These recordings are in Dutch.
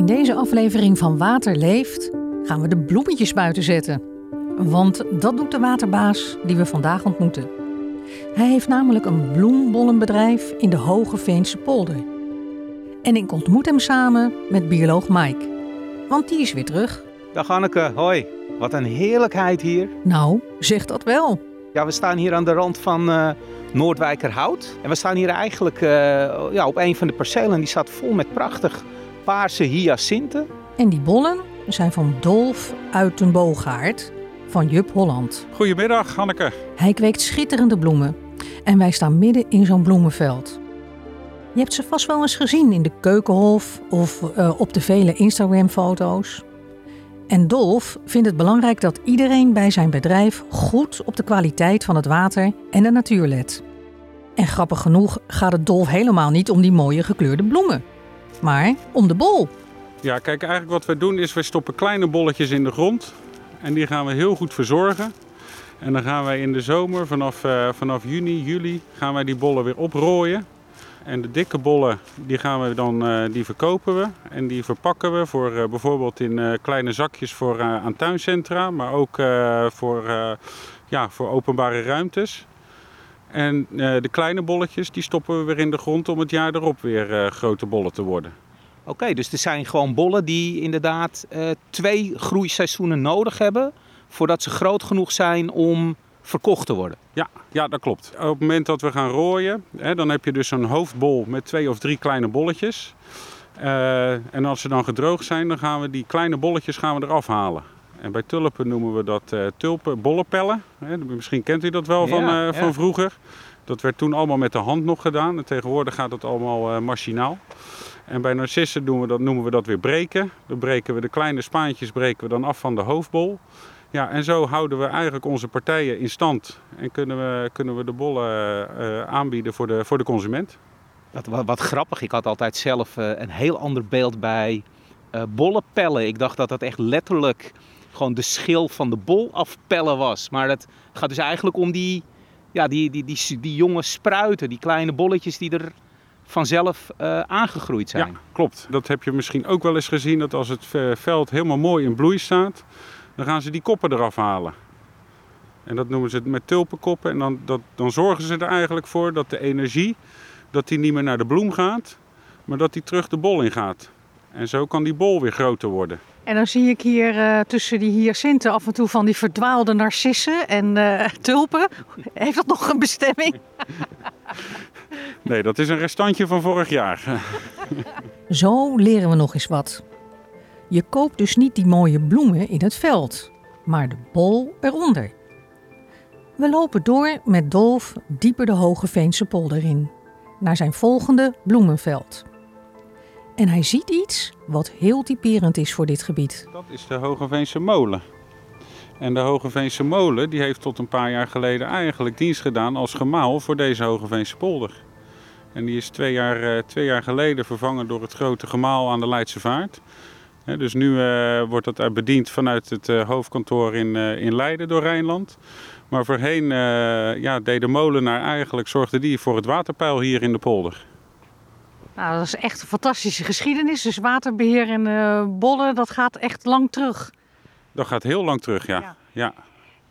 In deze aflevering van Water Leeft gaan we de bloemetjes buiten zetten. Want dat doet de waterbaas die we vandaag ontmoeten. Hij heeft namelijk een bloembollenbedrijf in de Hoge Veense polder. En ik ontmoet hem samen met bioloog Mike. Want die is weer terug. Dag Anneke, hoi. Wat een heerlijkheid hier. Nou, zeg dat wel. Ja, we staan hier aan de rand van uh, Noordwijkerhout. En we staan hier eigenlijk uh, ja, op een van de percelen. Die staat vol met prachtig paarse hyacinten. En die bollen zijn van Dolf uit den Boogaard van Jup Holland. Goedemiddag, Hanneke. Hij kweekt schitterende bloemen. En wij staan midden in zo'n bloemenveld. Je hebt ze vast wel eens gezien in de keukenhof of uh, op de vele Instagram-foto's. En Dolf vindt het belangrijk dat iedereen bij zijn bedrijf goed op de kwaliteit van het water en de natuur let. En grappig genoeg gaat het Dolf helemaal niet om die mooie gekleurde bloemen, maar om de bol. Ja, kijk, eigenlijk wat we doen is we stoppen kleine bolletjes in de grond en die gaan we heel goed verzorgen. En dan gaan wij in de zomer, vanaf, uh, vanaf juni, juli, gaan wij die bollen weer oprooien. En de dikke bollen die gaan we dan, uh, die verkopen we. En die verpakken we voor uh, bijvoorbeeld in kleine zakjes voor, aan tuincentra. Maar ook voor, ja, voor openbare ruimtes. En de kleine bolletjes die stoppen we weer in de grond om het jaar erop weer grote bollen te worden. Oké, okay, dus er zijn gewoon bollen die inderdaad twee groeiseizoenen nodig hebben... voordat ze groot genoeg zijn om verkocht te worden. Ja, ja, dat klopt. Op het moment dat we gaan rooien, hè, dan heb je dus een hoofdbol met twee of drie kleine bolletjes. Uh, en als ze dan gedroogd zijn, dan gaan we die kleine bolletjes gaan we eraf halen. En bij tulpen noemen we dat uh, tulpen bollenpellen. Hè, misschien kent u dat wel van, uh, ja. van vroeger. Dat werd toen allemaal met de hand nog gedaan. En tegenwoordig gaat het allemaal machinaal. En bij narcissen doen we dat, noemen we dat weer breken. Dan breken we de kleine spaantjes breken we dan af van de hoofdbol. Ja, en zo houden we eigenlijk onze partijen in stand en kunnen we, kunnen we de bollen uh, aanbieden voor de, voor de consument. Wat, wat, wat, grappig, ik had altijd zelf uh, een heel ander beeld bij bollenpellen. Ik dacht dat dat echt letterlijk gewoon de schil van de bol afpellen was. Maar het gaat dus eigenlijk om die, ja, die, die, die, die jonge spruiten, die kleine bolletjes die er vanzelf aangegroeid zijn. Ja, klopt. Dat heb je misschien ook wel eens gezien, dat als het veld helemaal mooi in bloei staat dan gaan ze die koppen eraf halen. En dat noemen ze met tulpenkoppen. En dan, dat, dan zorgen ze er eigenlijk voor dat de energie dat die niet meer naar de bloem gaat, maar dat die terug de bol in gaat. En zo kan die bol weer groter worden. En dan zie ik hier uh, tussen die hyacinten af en toe van die verdwaalde narcissen en uh, tulpen. Heeft dat nog een bestemming? nee, dat is een restantje van vorig jaar. Zo leren we nog eens wat. Je koopt dus niet die mooie bloemen in het veld, maar de bol eronder. We lopen door met Dolf dieper de Hoge Veense polder in, naar zijn volgende bloemenveld. En hij ziet iets wat heel typerend is voor dit gebied. Dat is de Hogeveense molen. En de Hogeveense molen die heeft tot een paar jaar geleden eigenlijk dienst gedaan als gemaal voor deze Hogeveense polder. En die is twee jaar, twee jaar geleden vervangen door het grote gemaal aan de Leidse Vaart dus nu uh, wordt dat bediend vanuit het uh, hoofdkantoor in, in Leiden door Rijnland. Maar voorheen ja, deed de molenaar eigenlijk, zorgde die voor het waterpeil hier in de polder. Nou, dat is echt een fantastische geschiedenis. Dus waterbeheer en bollen, dat gaat echt lang terug. Dat gaat heel lang terug, ja. ja. ja.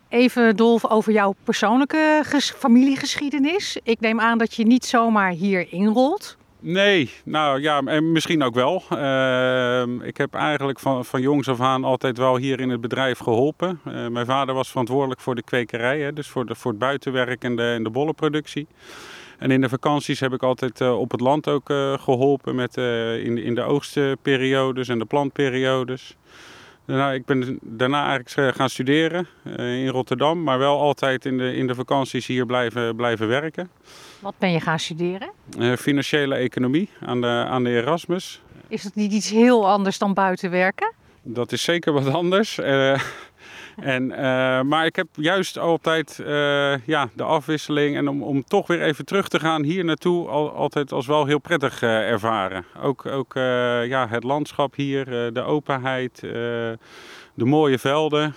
Even Dolf over jouw persoonlijke familiegeschiedenis. Ik neem aan dat je niet zomaar hier inrolt. Nee, nou ja, en misschien ook wel. Uh, ik heb eigenlijk van, van jongs af aan altijd wel hier in het bedrijf geholpen. Uh, mijn vader was verantwoordelijk voor de kwekerij, hè, dus voor, de, voor het buitenwerk en de, en de bollenproductie. En in de vakanties heb ik altijd uh, op het land ook geholpen met, in, in de oogstperiodes en de plantperiodes. Nou, ik ben daarna eigenlijk gaan studeren in Rotterdam, maar wel altijd in de, in de vakanties hier blijven, blijven werken. Wat ben je gaan studeren? Uh, financiële economie aan de, aan de Erasmus. Is dat niet iets heel anders dan buiten werken? Dat is zeker wat anders. Uh, en, uh, maar ik heb juist altijd ja, de afwisseling en om, om toch weer even terug te gaan hier naartoe al, altijd als wel heel prettig ervaren. Ook, ook ja, het landschap hier, de openheid, de mooie velden.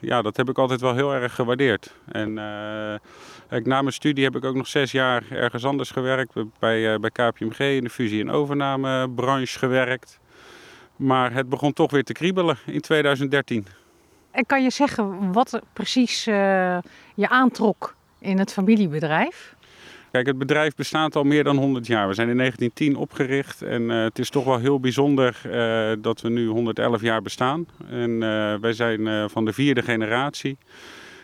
ja, dat heb ik altijd wel heel erg gewaardeerd. En na mijn studie heb ik ook nog zes jaar ergens anders gewerkt. Bij, bij KPMG in de fusie- en overnamebranche gewerkt. Maar het begon toch weer te kriebelen in 2013. En kan je zeggen wat precies uh, je aantrok in het familiebedrijf? Kijk, het bedrijf bestaat al meer dan 100 jaar. We zijn in 1910 opgericht en uh, het is toch wel heel bijzonder uh, dat we nu 111 jaar bestaan. En wij zijn van de vierde generatie.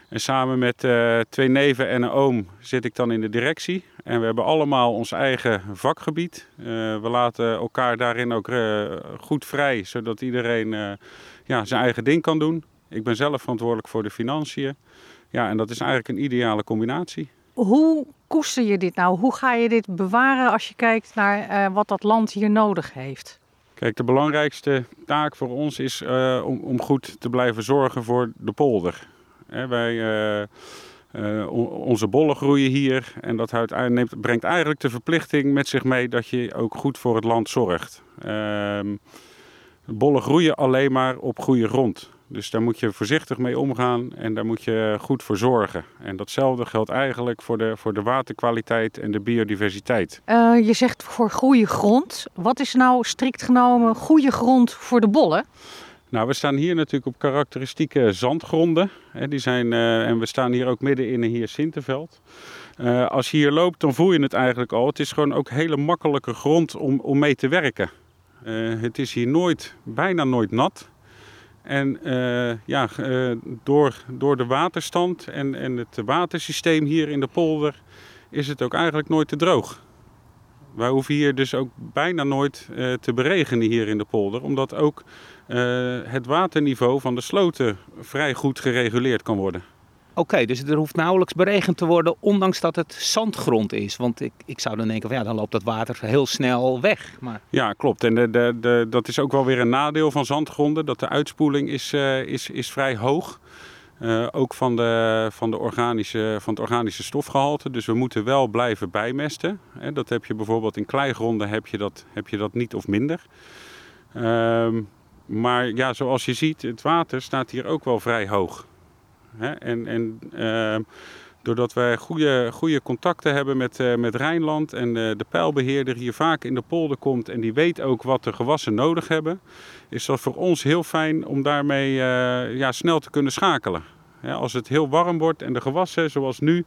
En samen met twee neven en een oom zit ik dan in de directie. En we hebben allemaal ons eigen vakgebied. we laten elkaar daarin ook goed vrij, zodat iedereen ja, zijn eigen ding kan doen. Ik ben zelf verantwoordelijk voor de financiën. Ja, en dat is eigenlijk een ideale combinatie. Hoe koester je dit nou? Hoe ga je dit bewaren als je kijkt naar uh, wat dat land hier nodig heeft? Kijk, de belangrijkste taak voor ons is uh, om, om, goed te blijven zorgen voor de polder. wij, uh, onze bollen groeien hier en dat neemt, brengt eigenlijk de verplichting met zich mee dat je ook goed voor het land zorgt. Ehm, bollen groeien alleen maar op goede grond. Dus daar moet je voorzichtig mee omgaan en daar moet je goed voor zorgen. En datzelfde geldt eigenlijk voor de, voor de waterkwaliteit en de biodiversiteit. Uh, je zegt voor goede grond. Wat is nou strikt genomen goede grond voor de bollen? Nou, we staan hier natuurlijk op karakteristieke zandgronden. die zijn, uh, en we staan hier ook midden in een Hyacintenveld. Uh, als je hier loopt, dan voel je het eigenlijk al. Het is gewoon ook hele makkelijke grond om, om mee te werken. het is hier nooit, bijna nooit nat. En uh, ja, uh, door, door de waterstand en, en het watersysteem hier in de polder is het ook eigenlijk nooit te droog. Wij hoeven hier dus ook bijna nooit uh, te beregenen hier in de polder, omdat ook het waterniveau van de sloten vrij goed gereguleerd kan worden. Oké, dus er hoeft nauwelijks beregend te worden, ondanks dat het zandgrond is. Want ik, ik zou dan denken, van, ja, dan loopt dat water heel snel weg. Maar... Ja, klopt. En de, de, dat is ook wel weer een nadeel van zandgronden, dat de uitspoeling is, uh, is, is vrij hoog. Uh, ook van, de, van, de organische, van het organische stofgehalte. Dus we moeten wel blijven bijmesten. Hè, dat heb je bijvoorbeeld in kleigronden heb je dat, heb je dat niet of minder. Uh, maar ja, zoals je ziet, het water staat hier ook wel vrij hoog. Hè? En, en uh, doordat wij goede, goede contacten hebben met, uh, met Rijnland en de, de pijlbeheerder hier vaak in de polder komt en die weet ook wat de gewassen nodig hebben, is dat voor ons heel fijn om daarmee uh, ja, snel te kunnen schakelen. Als het heel warm wordt en de gewassen, zoals nu,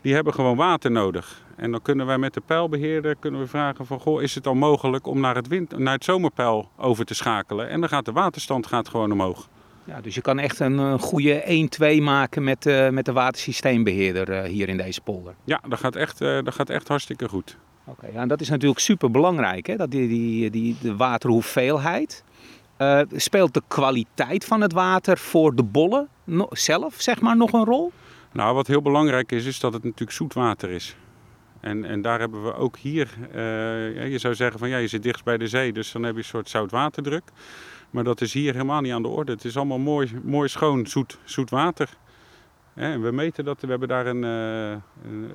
die hebben gewoon water nodig. En dan kunnen wij met de pijlbeheerder kunnen we vragen van, goh, is het al mogelijk om naar het, wind, naar het zomerpeil over te schakelen? En dan gaat de waterstand gaat gewoon omhoog. Ja, dus je kan echt een, een goede 1-2 maken met, uh, met de watersysteembeheerder uh, hier in deze polder. Ja, dat gaat echt, uh, dat gaat echt hartstikke goed. Oké, ja, en dat is natuurlijk super belangrijk, hè? Dat die, die, die, de waterhoeveelheid. speelt de kwaliteit van het water voor de bollen no zelf zeg maar, nog een rol? Nou, wat heel belangrijk is, is dat het natuurlijk zoet water is. En, en daar hebben we ook hier, je zou zeggen van ja, je zit dichtst bij de zee, dus dan heb je een soort zoutwaterdruk. Maar dat is hier helemaal niet aan de orde. Het is allemaal mooi, mooi schoon, zoet, zoet water. En we meten dat. We hebben daar een, eh,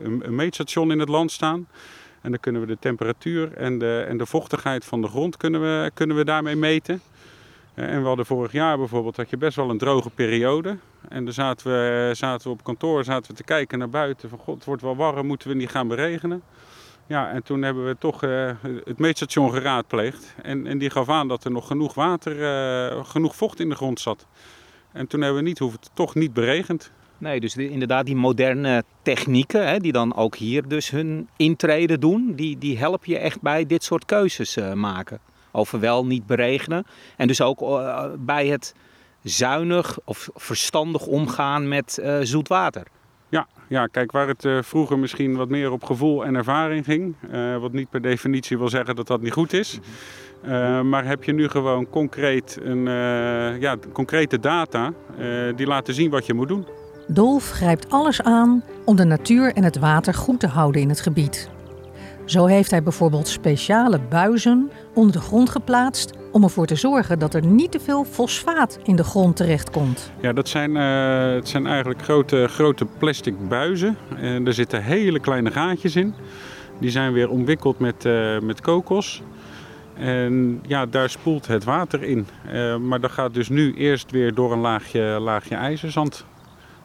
een, een, meetstation in het land staan. En dan kunnen we de temperatuur en de, en de vochtigheid van de grond kunnen we, kunnen we daarmee meten. En we hadden vorig jaar bijvoorbeeld had je best wel een droge periode. En dan zaten we, zaten we op kantoor zaten we te kijken naar buiten. Van god, het wordt wel warm, moeten we niet gaan beregenen. Ja, en toen hebben we toch uh, het meetstation geraadpleegd. En, en die gaf aan dat er nog genoeg water, uh, genoeg vocht in de grond zat. En toen hebben we niet hoeven, toch niet beregend. Nee, dus inderdaad die moderne technieken, hè, die dan ook hier dus hun intrede doen, die, die helpen je echt bij dit soort keuzes uh, maken. Over wel niet beregenen. En dus ook bij het zuinig of verstandig omgaan met zoet water. Ja, ja, kijk, waar het uh, vroeger misschien wat meer op gevoel en ervaring ging, uh, wat niet per definitie wil zeggen dat dat niet goed is, uh, maar heb je nu gewoon concreet een, ja, concrete data die laten zien wat je moet doen. Dolf grijpt alles aan om de natuur en het water goed te houden in het gebied. Zo heeft hij bijvoorbeeld speciale buizen onder de grond geplaatst om ervoor te zorgen dat er niet te veel fosfaat in de grond terechtkomt. Ja, dat zijn, uh, het zijn eigenlijk grote, grote plastic buizen. En er zitten hele kleine gaatjes in. Die zijn weer omwikkeld met, uh, met kokos. En ja, daar spoelt het water in. Uh, maar dat gaat dus nu eerst weer door een laagje, laagje ijzerzand.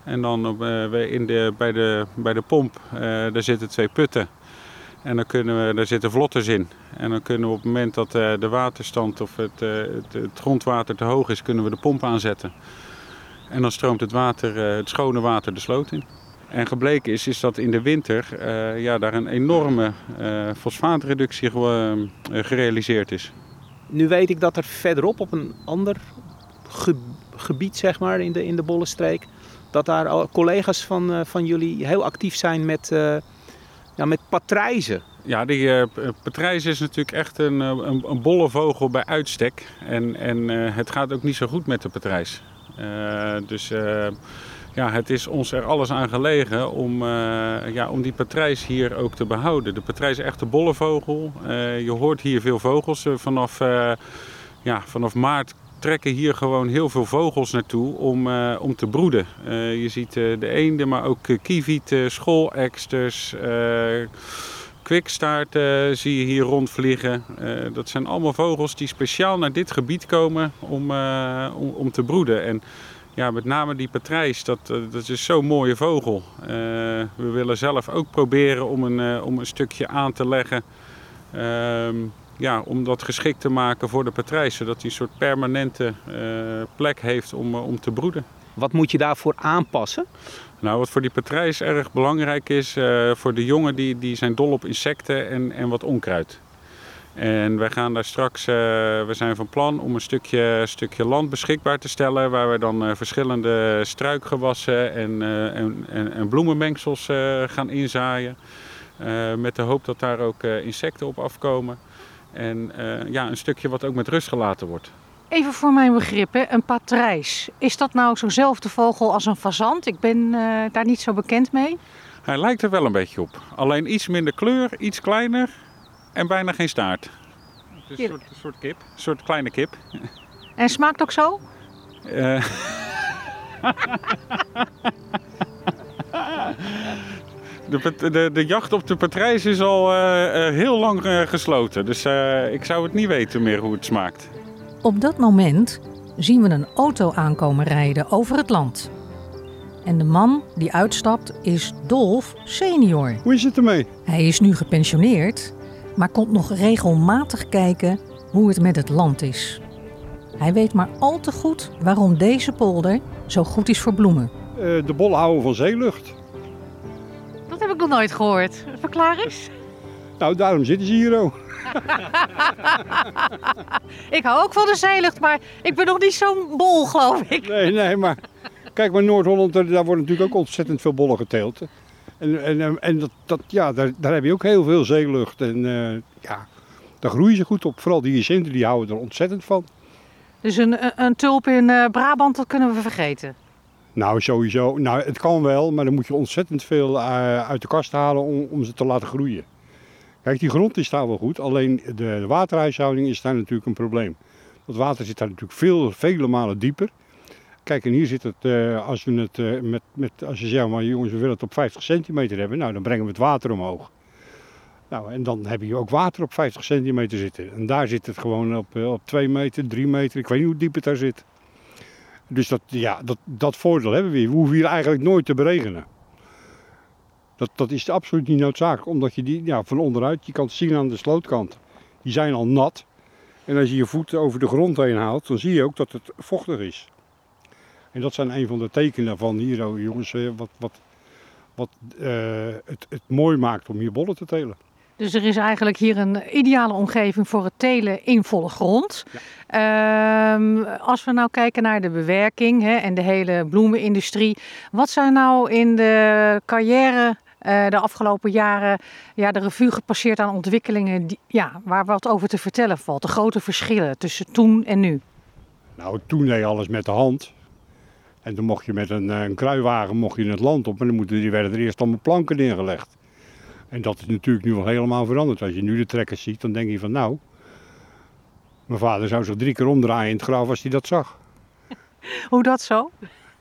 En dan in de, bij, de, bij de pomp, daar zitten twee putten. En dan kunnen we, daar zitten vlotters in. En dan kunnen we op het moment dat eh, de waterstand of het, eh, het, het grondwater te hoog is, kunnen we de pomp aanzetten. En dan stroomt het, water, eh, het schone water de sloot in. En gebleken is, is dat in de winter ja, daar een enorme fosfaatreductie ge- gerealiseerd is. Nu weet ik dat er verderop op een ander ge- gebied, zeg maar, in de, in de Bollenstreek, dat daar collega's van, van jullie heel actief zijn met, ja, met patrijzen. Ja, die eh, p- patrijs is natuurlijk echt een, eh, een, een bolle vogel bij uitstek. En, en eh, het gaat ook niet zo goed met de patrijs. Eh, dus eh, ja, het is ons er alles aan gelegen om, eh, ja, om die patrijs hier ook te behouden. De patrijs is echt een bolle vogel. Eh, je hoort hier veel vogels. Eh, vanaf, eh, ja, vanaf maart trekken hier gewoon heel veel vogels naartoe om, eh, om te broeden. Eh, je ziet eh, de eenden, maar ook kievieten, schooleksters, kwikstaarten zie je hier rondvliegen. Dat zijn allemaal vogels die speciaal naar dit gebied komen om, om, om te broeden. En ja, met name die patrijs, dat, dat is zo'n mooie vogel. We willen zelf ook proberen om een, om een stukje aan te leggen. Ehm, ja, om dat geschikt te maken voor de patrijs, zodat hij een soort permanente eh, plek heeft om, eh, om te broeden. Wat moet je daarvoor aanpassen? Nou, wat voor die patrijs erg belangrijk is, eh, voor de jongen die, die zijn dol op insecten en, en wat onkruid. En wij gaan daar straks, we zijn van plan om een stukje, stukje land beschikbaar te stellen waar we dan verschillende struikgewassen en, en, en, en bloemenmengsels gaan inzaaien. Met de hoop dat daar ook insecten op afkomen. En eh, ja, een stukje wat ook met rust gelaten wordt. Even voor mijn begrip, hè, een patrijs. Is dat nou zo'nzelfde vogel als een fazant? Ik ben eh, daar niet zo bekend mee. Hij lijkt er wel een beetje op. Alleen iets minder kleur, iets kleiner en bijna geen staart. Hier. een soort, een soort kip, een soort kleine kip. En smaakt ook zo? Eh, de, de, de jacht op de patrijs is al eh, eh, heel lang eh, gesloten. Dus eh, ik zou het niet weten meer hoe het smaakt. Op dat moment zien we een auto aankomen rijden over het land. En de man die uitstapt is Dolf senior. Hoe is het ermee? Hij is nu gepensioneerd, maar komt nog regelmatig kijken hoe het met het land is. Hij weet maar al te goed waarom deze polder zo goed is voor bloemen. Eh, de bollen houden van zeelucht. Nog nooit gehoord. Verklaar eens. Nou, daarom zitten ze hier ook. Ik hou ook van de zeelucht, maar ik ben nog niet zo'n bol, geloof ik. Nee, nee, maar kijk maar Noord-Holland, daar worden natuurlijk ook ontzettend veel bollen geteeld. En, en, en dat, dat, ja, daar, daar heb je ook heel veel zeelucht. En eh, ja, daar groeien ze goed op. Vooral die hyacinten, die houden er ontzettend van. Dus een, een- een tulp in eh, Brabant, dat kunnen we vergeten. Nou, sowieso. Nou, het kan wel, maar dan moet je ontzettend veel eh, uit de kast halen om, om ze te laten groeien. Kijk, die grond is daar wel goed, alleen de, de waterhuishouding is daar natuurlijk een probleem. Dat water zit daar natuurlijk veel, vele malen dieper. Kijk, en hier zit het, eh, als, we het eh, met, met, als je zegt, maar jongens, we willen het op 50 centimeter hebben, nou, dan brengen we het water omhoog. Nou, en dan heb je ook water op 50 centimeter zitten. En daar zit het gewoon op, op 2 meter, 3 meter, ik weet niet hoe diep het daar zit. Dus dat, ja, dat, dat voordeel hebben we hier. We hoeven hier eigenlijk nooit te beregenen. Dat, dat is absoluut niet noodzakelijk, omdat je die ja, van onderuit, je kan het zien aan de slootkant. Die zijn al nat. En als je je voeten over de grond heen haalt, dan zie je ook dat het vochtig is. En dat zijn een van de tekenen van hier, oh, jongens, eh, wat, wat, wat eh, het, het mooi maakt om hier bollen te telen. Dus er is eigenlijk hier een ideale omgeving voor het telen in volle grond. Ehm, als we nou kijken naar de bewerking hè, en de hele bloemenindustrie. Wat zijn nou in de carrière eh, de afgelopen jaren ja, de revue gepasseerd aan ontwikkelingen die, ja, waar wat over te vertellen valt? De grote verschillen tussen toen en nu. Nou, toen deed je alles met de hand. En toen mocht je met een, eh, een kruiwagen mocht je het land op. En dan moeten, die werden er eerst allemaal planken neergelegd. En dat is natuurlijk nu wel helemaal veranderd. Als je nu de trekkers ziet, dan denk je van nou... Mijn vader zou zich drie keer omdraaien in het graf als hij dat zag. Hoe dat zo?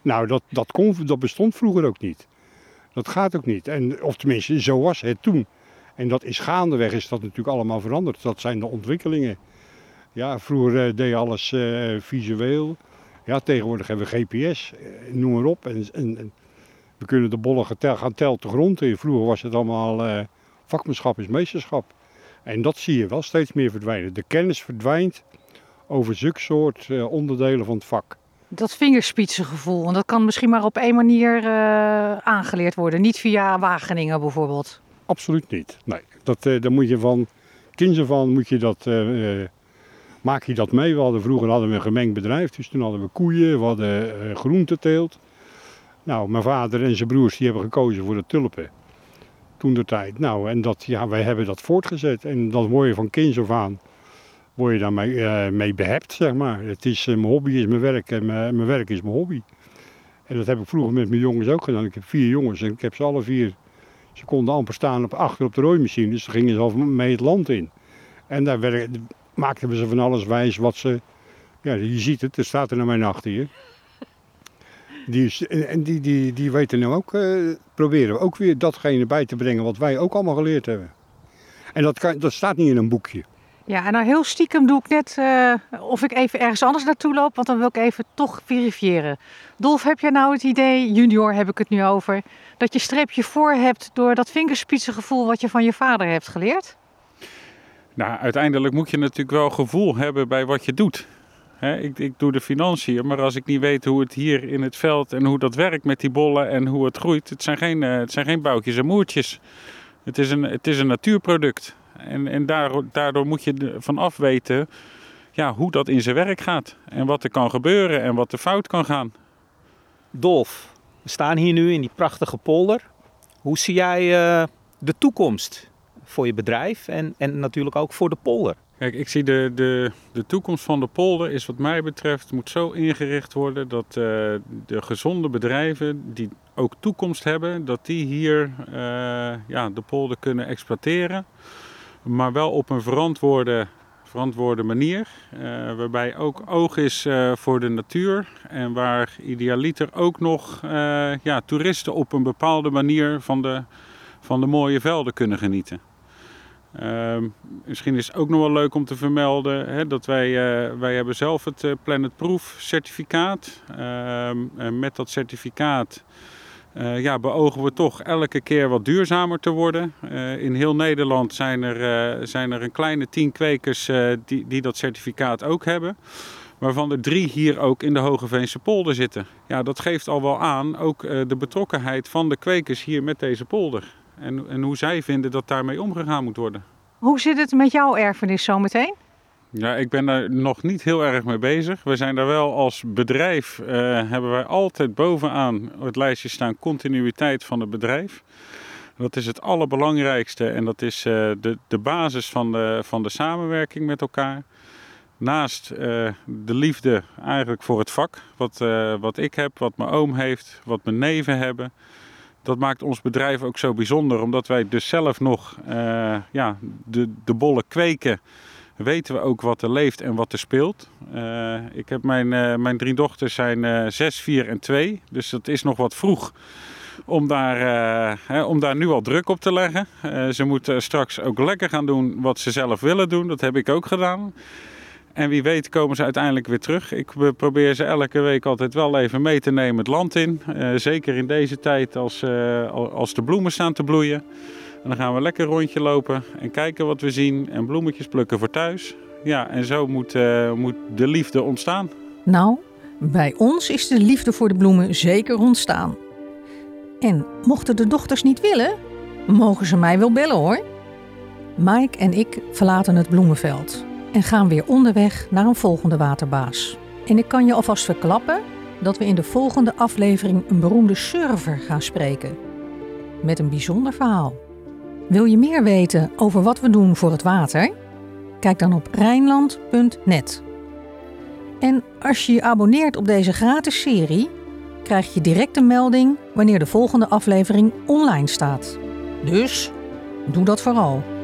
Nou, dat, dat, kon, dat bestond vroeger ook niet. Dat gaat ook niet. En, of tenminste, zo was het toen. En dat is gaandeweg is dat natuurlijk allemaal veranderd. Dat zijn de ontwikkelingen. Ja, vroeger eh, deed je alles eh, visueel. Ja, tegenwoordig hebben we GPS, eh, noem maar op. En, en, en we kunnen de bollen gaan tellen de grond in. Vroeger was het allemaal eh, Vakmanschap is meesterschap. En dat zie je wel steeds meer verdwijnen. De kennis verdwijnt over zulke soort eh, onderdelen van het vak. Dat vingerspitsengevoel, en dat kan misschien maar op één manier eh, aangeleerd worden. Niet via Wageningen bijvoorbeeld. Absoluut niet. Nee, dat, dan moet je van kinds af aan moet je dat, maak je dat mee. We hadden, vroeger hadden we een gemengd bedrijf, dus toen hadden we koeien, we hadden groenteteelt. Nou, mijn vader en zijn broers die hebben gekozen voor de tulpen. Toen de tijd. Nou, en dat, ja, wij hebben dat voortgezet. En dat word je van kinds af aan, word je daarmee eh, mee behept, zeg maar. Het is, eh, mijn hobby is mijn werk en mijn, werk is mijn hobby. En dat heb ik vroeger met mijn jongens ook gedaan. Ik heb vier jongens en ik heb ze alle vier ze konden amper staan op, achter op de rooimachine, dus dan gingen ze mee het land in. En daar maakten we ze van alles wijs wat ze... Ja, je ziet het, er staat er naar mijn achter hier. Die, is- en die, die weten nu ook, eh, proberen we ook weer datgene bij te brengen wat wij ook allemaal geleerd hebben. En dat, kan, dat staat niet in een boekje. Ja, en nou heel stiekem doe ik net eh, of ik even ergens anders naartoe loop, want dan wil ik even toch verifiëren. Dolf, heb jij nou het idee, junior heb ik het nu over, dat je streepje voor hebt door dat vingerspitsengevoel wat je van je vader hebt geleerd? Nou, uiteindelijk moet je natuurlijk wel gevoel hebben bij wat je doet. Ik, ik doe de financiën, maar als ik niet weet hoe het hier in het veld en hoe dat werkt met die bollen en hoe het groeit, het zijn geen, eh, het zijn geen boutjes en moertjes. Het is een, het is een natuurproduct. En, en daardoor, moet je van af weten ja, hoe dat in zijn werk gaat. En wat er kan gebeuren en wat er fout kan gaan. Dolf, we staan hier nu in die prachtige polder. Hoe zie jij eh, de toekomst voor je bedrijf en, en natuurlijk ook voor de polder? Kijk, ik zie de, de, de toekomst van de polder is wat mij betreft moet zo ingericht worden dat eh, de gezonde bedrijven die ook toekomst hebben, dat die hier eh, ja, de polder kunnen exploiteren. Maar wel op een verantwoorde, verantwoorde manier. eh, waarbij ook oog is voor de natuur. En waar idealiter ook nog ja, toeristen op een bepaalde manier van de, van de mooie velden kunnen genieten. Ehm, misschien is het ook nog wel leuk om te vermelden hè, dat wij, eh, wij hebben zelf het eh, Planet Proof certificaat. Ehm, en met dat certificaat eh, ja, beogen we toch elke keer wat duurzamer te worden. In heel Nederland zijn er, zijn er een kleine tien kwekers die, die dat certificaat ook hebben. Waarvan er drie hier ook in de Hogeveense polder zitten. Ja, dat geeft al wel aan ook de betrokkenheid van de kwekers hier met deze polder. En, en hoe zij vinden dat daarmee omgegaan moet worden. Hoe zit het met jouw erfenis zometeen? Ja, ik ben daar nog niet heel erg mee bezig. We zijn daar wel als bedrijf, eh, hebben wij altijd bovenaan het lijstje staan continuïteit van het bedrijf. Dat is het allerbelangrijkste en dat is eh, de, de basis van de, van de samenwerking met elkaar. Naast eh, de liefde eigenlijk voor het vak, wat, wat ik heb, wat mijn oom heeft, wat mijn neven hebben. Dat maakt ons bedrijf ook zo bijzonder, omdat wij dus zelf nog eh, ja, de, de bollen kweken weten we ook wat er leeft en wat er speelt. Eh, ik heb mijn, eh, mijn drie dochters zijn eh 6, 4 en 2. Dus dat is nog wat vroeg om daar, hè, om daar nu al druk op te leggen. Ze moeten straks ook lekker gaan doen wat ze zelf willen doen. Dat heb ik ook gedaan. En wie weet komen ze uiteindelijk weer terug. Ik probeer ze elke week altijd wel even mee te nemen het land in. Eh, zeker in deze tijd als, eh, al- als de bloemen staan te bloeien. En dan gaan we lekker rondje lopen en kijken wat we zien en bloemetjes plukken voor thuis. Ja, en zo moet, eh, moet de liefde ontstaan. Nou, bij ons is de liefde voor de bloemen zeker ontstaan. En mochten de dochters niet willen, mogen ze mij wel bellen hoor. Mike en ik verlaten het bloemenveld en gaan weer onderweg naar een volgende waterbaas. En ik kan je alvast verklappen dat we in de volgende aflevering een beroemde surfer gaan spreken. Met een bijzonder verhaal. Wil je meer weten over wat we doen voor het water? Kijk dan op Rijnland.net. En als je je abonneert op deze gratis serie, krijg je direct een melding wanneer de volgende aflevering online staat. Dus doe dat vooral.